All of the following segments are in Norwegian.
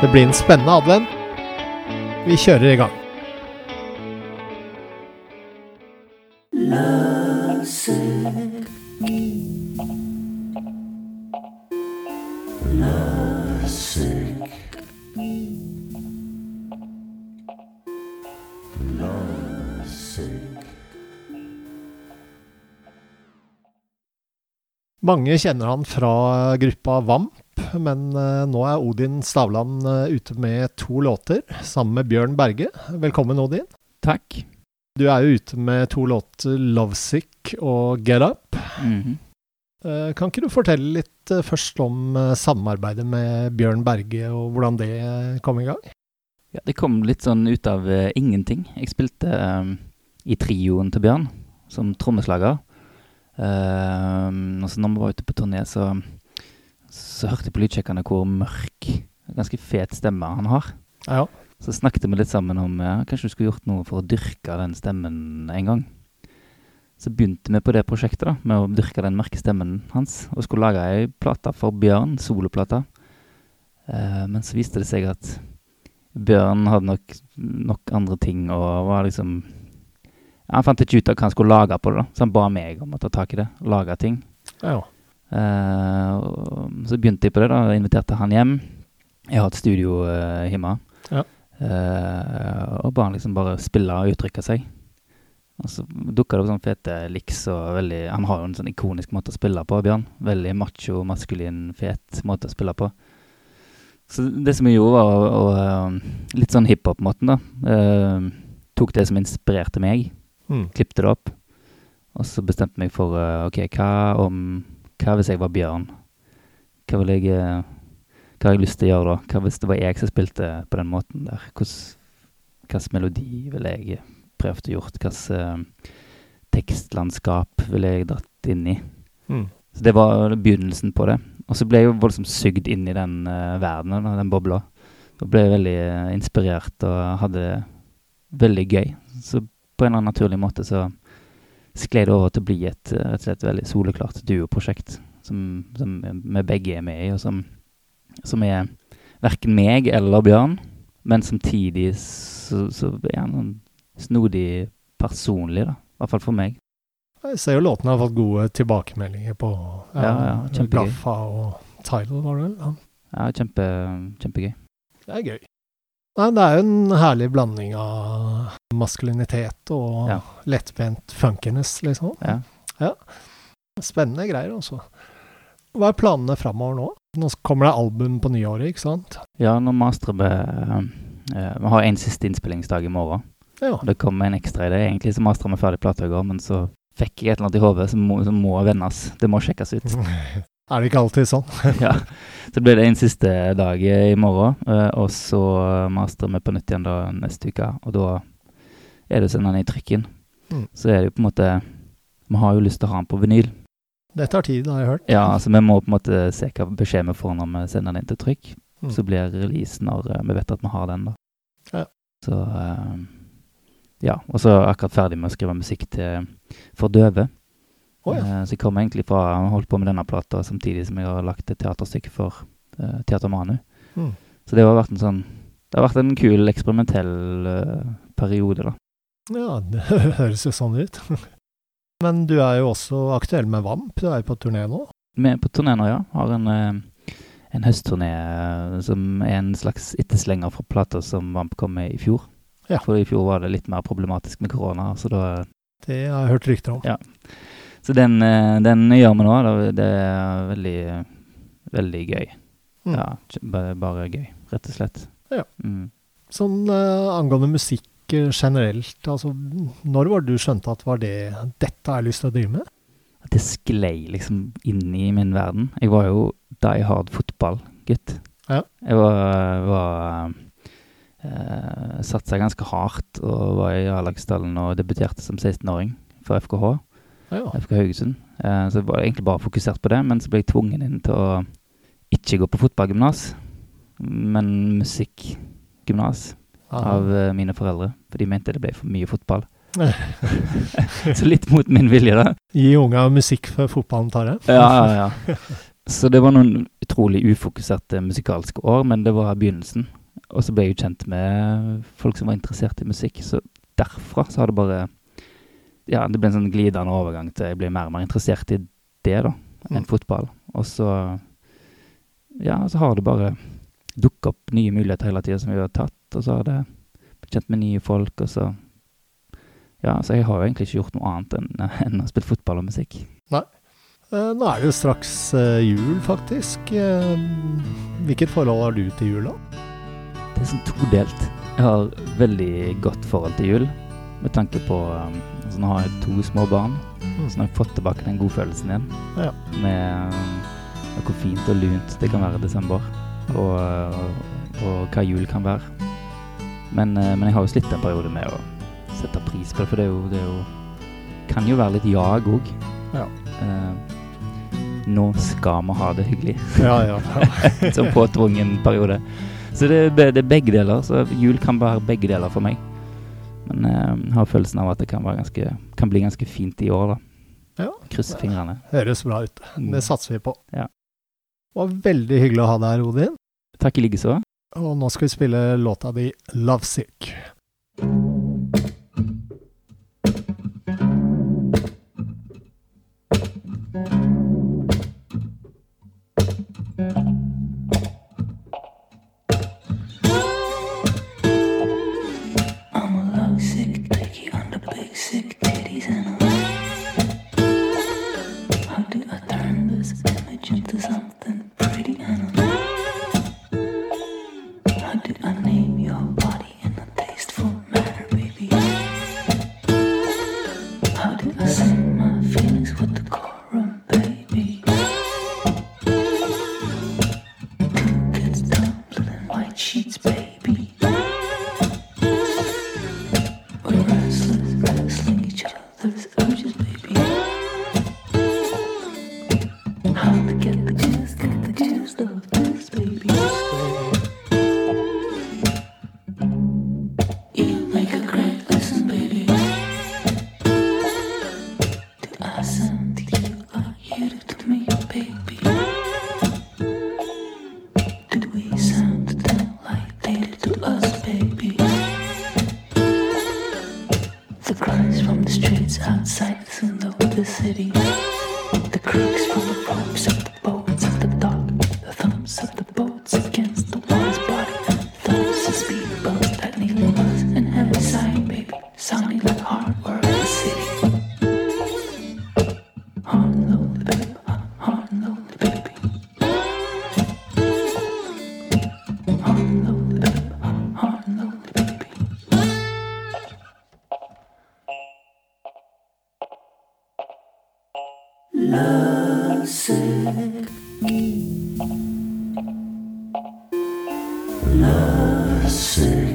Det blir en spennende advent. Vi kjører i gang. Mange kjenner han fra gruppa Vamp, men eh, nå er Odin Stavland eh, ute med to låter sammen med Bjørn Berge. Velkommen, Odin. Takk. Du er jo ute med to låter, 'Lovesick' og 'Get Up'. Mm -hmm. Kan ikke du fortelle litt først om samarbeidet med Bjørn Berge, og hvordan det kom i gang? Ja, det kom litt sånn ut av uh, ingenting. Jeg spilte um, i trioen til Bjørn som trommeslager. Uh, og så når vi var ute på turné, så, så hørte jeg på lydsjekkene hvor mørk, ganske fet stemme han har. Ja. Så snakket vi litt sammen om ja, kanskje du skulle gjort noe for å dyrke den stemmen en gang. Så begynte vi på det prosjektet da, med å dyrke den mørke stemmen hans, og skulle lage ei plate for Bjørn, soloplate. Eh, men så viste det seg at Bjørn hadde nok, nok andre ting og var liksom ja, Han fant ikke ut av hva han skulle lage på det, da, så han ba meg om å ta tak i det. Lage ting. ja. Og så begynte jeg på det, da. Inviterte han hjem. Jeg har et studio eh, hjemme. Ja. Eh, og ba han liksom bare spille og uttrykke seg. Og så dukka det opp sånn fete liks og veldig Han har jo en sånn ikonisk måte å spille på, Bjørn. Veldig macho, maskulin, fet måte å spille på. Så det som jeg gjorde, var å, å eh, Litt sånn hiphop-måten, da. Uh, tok det som inspirerte meg Mm. klippte det opp. Og så bestemte jeg meg for uh, ok, hva om Hva hvis jeg var Bjørn? Hva vil jeg eh, Hva har jeg lyst til å gjøre da? Hva hvis det var jeg som spilte på den måten der? Hvilken melodi ville jeg prøvd å gjort? Hvilket tekstlandskap ville jeg dratt inn i? Mm. Så det var begynnelsen på det. Og så ble jeg jo voldsomt sugd inn i den uh, verdenen, den bobla. Og ble veldig eh, inspirert og hadde det veldig gøy. Så på en eller annen naturlig måte så sklei det over til å bli et eh, rett og slett veldig soleklart duoprosjekt som, som vi begge er med i, og som, som er verken meg eller Bjørn, men samtidig så, så er han sånn snodig personlig, da. I hvert fall for meg. Jeg ser jo låtene har fått gode tilbakemeldinger på Ja, ja. Blaffa og Tidal, var det vel? Ja. Ja, kjempe, kjempegøy. Det er gøy. Nei, det er jo en herlig blanding av maskulinitet og Ja. lettbent funkiness, liksom. Ja. ja. Spennende greier, altså. Hva er planene framover nå? Nå kommer det album på nyåret, ikke sant? Ja, nå mastrer vi eh, Vi har en siste innspillingsdag i morgen. Ja. Det kommer en ekstra i det. Egentlig så mastrer vi ferdig plata i går, men så fikk jeg et eller annet i hodet som må, som må vendes. Det må sjekkes ut. Er det ikke alltid sånn? ja. Så blir det en siste dag i morgen, eh, og så master vi på nytt igjen da neste uke. Og da er det å sende den i trykken. Mm. Så er det jo på en måte Vi har jo lyst til å ha den på vinyl. Det tar tid, har jeg hørt. Ja, altså vi må på en måte se hva beskjed vi får når vi sender den inn til trykk. Mm. Så blir release når eh, vi vet at vi har den, da. Ja. Så eh, Ja. Og så er jeg akkurat ferdig med å skrive musikk til for døve. Å ja. Eh, så jeg kommer egentlig fra Jeg holdt på med denne plata samtidig som jeg har lagt et teaterstykke for uh, Teater Manu. Mm. Så det har vært en sånn Det har vært en kul, eksperimentell uh, periode, da. ja, det høres jo sånn ut. Men du er jo også aktuell med Vamp. Du er jo på turné nå. Vi er på turné nå, ja. Har en, en høstturné som er en slags etterslenger fra plata som Vamp kom med i fjor. Ja. For i fjor var det litt mer problematisk med korona, så da Det har jeg hørt rykter om. Ja. Så den, eh, den gjør vi nå. Det er veldig, veldig gøy. Mm. Ja, bare, gøy, rett og slett. Ja. Mm. Sånn uh, angående musikk eh, generelt, altså når var det du skjønte at var det dette har jeg lyst til å drive med? det sklei liksom inn i min verden. Jeg var jo die hard fotballgutt. Ja. Jeg var, var uh, Satsa ganske hardt og var i A-lagstallen og debuterte som 16-åring for FKH, Ja. FK Haugesund. Eh, så jeg var egentlig bare fokusert på det, men så ble jeg tvungen inn til å ikke gå på fotballgymnas, men musikkgymnas av eh, mine foreldre, for de mente det ble for mye fotball. så litt mot min vilje, da. Gi unga musikk før fotballen tar det. Ja, ja, ja. Så det var noen utrolig ufokuserte musikalske år, men det var begynnelsen. Og så ble jeg jo kjent med folk som var interessert i musikk, så derfra så har det bare Ja, det ble en sånn glidende overgang til jeg ble mer og mer interessert i det, da, enn Mm. fotball. Og så Ja, så har det bare dukka opp nye muligheter hele tida som vi har tatt, og så har det blitt kjent med nye folk, og så Ja, så jeg har jo egentlig ikke gjort noe annet enn, enn å spille fotball og musikk. Nei. Nå er det jo straks eh, jul, faktisk. Eh, Hvilket forhold har du til jula? Det er sånn todelt. Jeg har veldig godt forhold til jul, med tanke på altså Nå har jeg to små barn, så nå har jeg fått tilbake den godfølelsen igjen. Ja. Med um, hvor fint og lunt det kan være i desember, og, og, og hva jul kan være. Men, eh, men jeg har jo slitt en periode med å sette pris på det, for det er jo, det er jo kan jo være litt jag òg. Ja. nå skal vi ha det hyggelig. Ja, ja. ja. Som påtvungen periode. Så det, det er begge deler. Så jul kan være begge deler for meg. Men eh, jeg har følelsen av at det kan, ganske, kan bli ganske fint i år, da. Ja. Krysse fingrene. Høres bra ut. Mm. Det satser vi på. Ja. Det var veldig hyggelig å ha deg her, Odin. Takk i likeså. Og nå skal vi spille låta di 'Lovesick'. I'm the city. The creaks from the ropes Lovesick.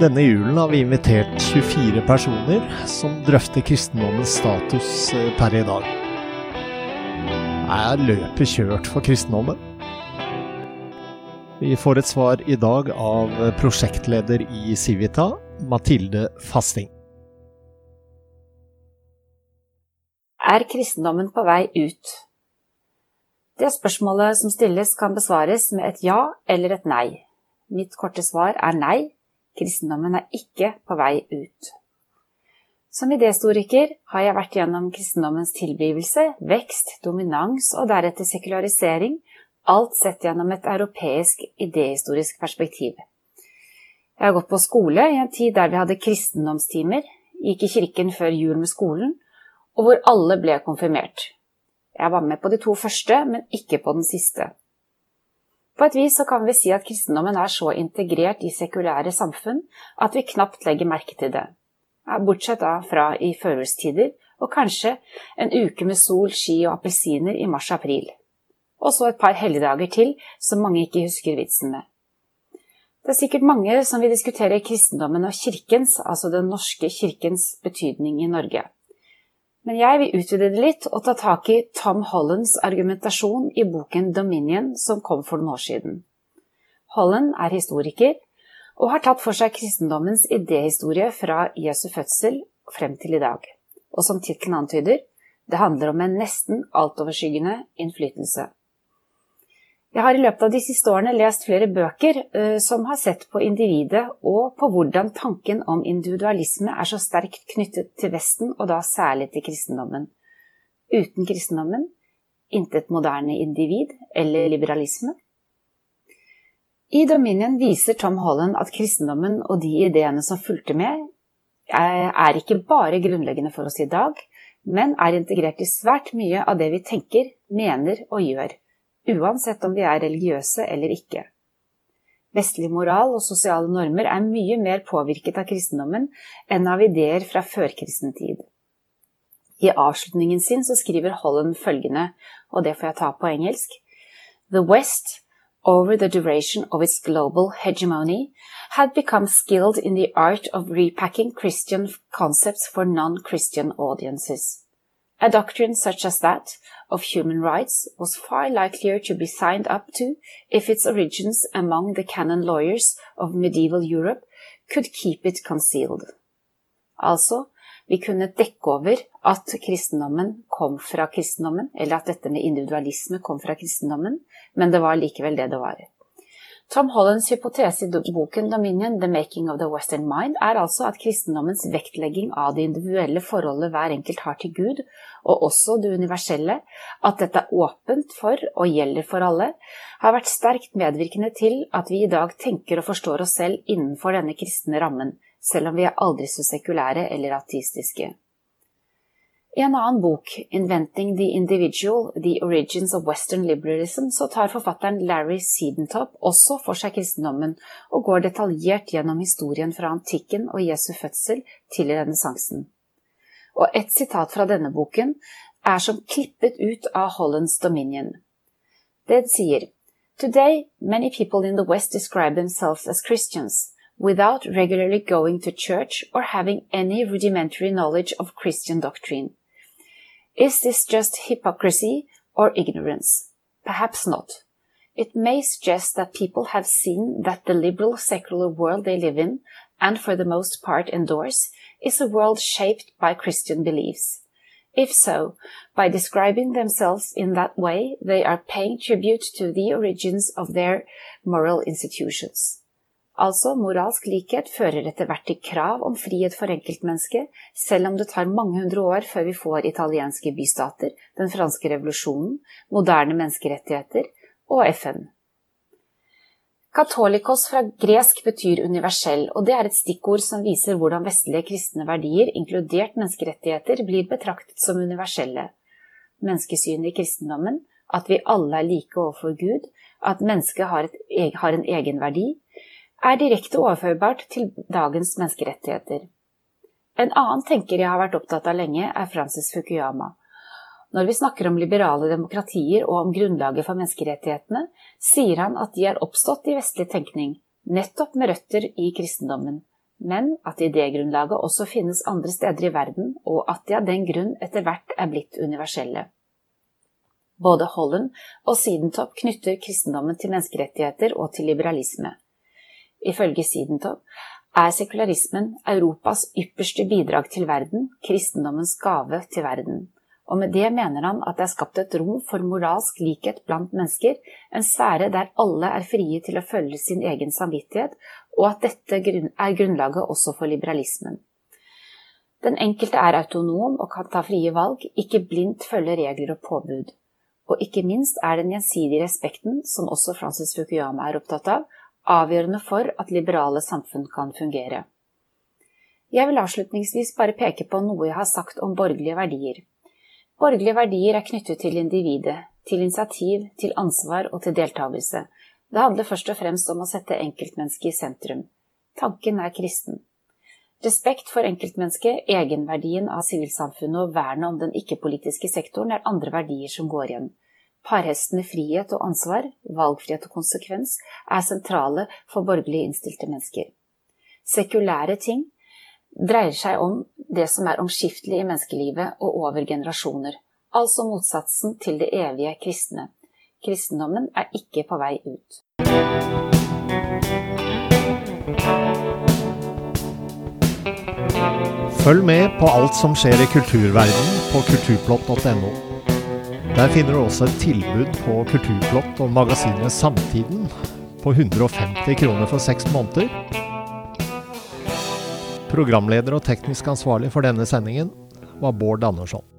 Denne julen har vi invitert 24 personer som drøfter kristendommens status eh, per i dag. Er løpet kjørt for kristendommen? Vi får et svar i dag av prosjektleder i Civita, Mathilde Fasting. Er kristendommen på vei ut? Det spørsmålet som stilles kan besvares med et ja eller et nei. Mitt korte svar er nei, kristendommen er ikke på vei ut. Som idéhistoriker har jeg vært gjennom kristendommens tilblivelse, vekst, dominans og deretter sekularisering, alt sett gjennom et europeisk idéhistorisk perspektiv. Jeg har gått på skole i en tid der vi hadde kristendomstimer, gikk i kirken før jul med skolen, og hvor alle ble konfirmert. Jeg var med på de to første, men ikke på den siste. På et vis så kan vi si at kristendommen er så integrert i sekulære samfunn at vi knapt legger merke til det. Bortsett da fra i førjulstider og kanskje en uke med sol, ski og appelsiner i mars-april. Og så et par helligdager til som mange ikke husker vitsen med. Det er sikkert mange som vil diskutere kristendommen og kirkens, altså Den norske kirkens, betydning i Norge. Men jeg vil utvide det litt og ta tak i Tom Hollands argumentasjon i boken Dominion som kom for noen år siden. Holland er historiker og har tatt for seg kristendommens idéhistorie fra Jesu fødsel frem til i dag. Og som tittelen antyder, det handler om en nesten altoverskyggende innflytelse. Jeg har i løpet av de siste årene lest flere bøker uh, som har sett på individet og på hvordan tanken om individualisme er så sterkt knyttet til Vesten, og da særlig til kristendommen. Uten kristendommen intet moderne individ eller liberalisme. I Dominion viser Tom Holland at kristendommen og de ideene som fulgte med, er ikke bare grunnleggende for oss i dag, men er integrert i svært mye av det vi tenker, mener og gjør uansett om vi er religiøse eller ikke. Vestlig moral og sosiale normer er mye mer påvirket av kristendommen enn av ideer fra førkristen tid. I avslutningen sin så skriver Holland følgende, og det får jeg ta på engelsk. The West, over the duration of its global hegemony, had become skilled in the art of repacking Christian concepts for non-Christian audiences. A doctrine such as that of human rights was far likelier to be signed up to if its origins among the canon lawyers of medieval Europe could keep it concealed. Altså, vi kunne dekke over at kristendommen kom fra kristendommen, eller at dette med individualisme kom fra kristendommen, men det var likevel det det var. Tom Hollands hypotese i boken Dominion, The Making of the Western Mind, er altså at kristendommens vektlegging av det individuelle forholdet hver enkelt har til Gud, og også det universelle, at dette er åpent for og gjelder for alle, har vært sterkt medvirkende til at vi i dag tenker og forstår oss selv innenfor denne kristne rammen, selv om vi er aldri så sekulære eller ateistiske. I en annen bok, 'Inventing the Individual The Origins of Western Liberalism', så tar forfatteren Larry Sedentop også for seg kristendommen og går detaljert gjennom historien fra antikken og Jesu fødsel til renessansen. Og et sitat fra denne boken er som klippet ut av Hollands Dominion. Det sier Today, many people in the West describe themselves as Christians, without regularly going to church or having any rudimentary knowledge of Christian doctrine. Is this just hypocrisy or ignorance? Perhaps not. It may suggest that people have seen that the liberal secular world they live in, and for the most part endorse, is a world shaped by Christian beliefs. If so, by describing themselves in that way, they are paying tribute to the origins of their moral institutions. Altså, moralsk likhet fører etter hvert til krav om frihet for enkeltmennesket, selv om det tar mange hundre år før vi får italienske bystater, den franske revolusjonen, moderne menneskerettigheter og FN. Katolikos fra gresk betyr universell, og det er et stikkord som viser hvordan vestlige kristne verdier, inkludert menneskerettigheter, blir betraktet som universelle. Menneskesynet i kristendommen, at vi alle er like overfor Gud, at mennesket har, et, har en egenverdi, er direkte overførbart til dagens menneskerettigheter. En annen tenker jeg har vært opptatt av lenge, er Francis Fukuyama. Når vi snakker om liberale demokratier og om grunnlaget for menneskerettighetene, sier han at de er oppstått i vestlig tenkning, nettopp med røtter i kristendommen, men at idégrunnlaget også finnes andre steder i verden, og at de av den grunn etter hvert er blitt universelle. Både Holland og Sidentopp knytter kristendommen til menneskerettigheter og til liberalisme. Ifølge Sidentov, er sekularismen Europas ypperste bidrag til verden, kristendommens gave til verden og med det mener han at det er skapt et rom for moralsk likhet blant mennesker, en sfære der alle er frie til å følge sin egen samvittighet, og at dette er grunnlaget også for liberalismen. Den enkelte er autonom og kan ta frie valg, ikke blindt følge regler og påbud. Og ikke minst er den gjensidige respekten, som også Francis Fukuyama er opptatt av, avgjørende for at liberale samfunn kan fungere. Jeg vil avslutningsvis bare peke på noe jeg har sagt om borgerlige verdier. Borgerlige verdier er knyttet til individet, til initiativ, til ansvar og til deltakelse. Det handler først og fremst om å sette enkeltmennesket i sentrum. Tanken er kristen. Respekt for enkeltmennesket, egenverdien av sivilsamfunnet og vernet om den ikke-politiske sektoren er andre verdier som går igjen. Parhestene frihet og ansvar, valgfrihet og konsekvens er sentrale for borgerlig innstilte mennesker. Sekulære ting, dreier seg om det som er omskiftelig i menneskelivet og over generasjoner, altså motsatsen til det evige kristne. Kristendommen er ikke på vei ut. Følg med på alt som skjer i kulturverdenen på kulturplott.no. Der finner du også et tilbud på Kulturplott og magasinet Samtiden på 150 kroner for seks måneder Programleder og teknisk ansvarlig for denne sendingen var Bård Andersson.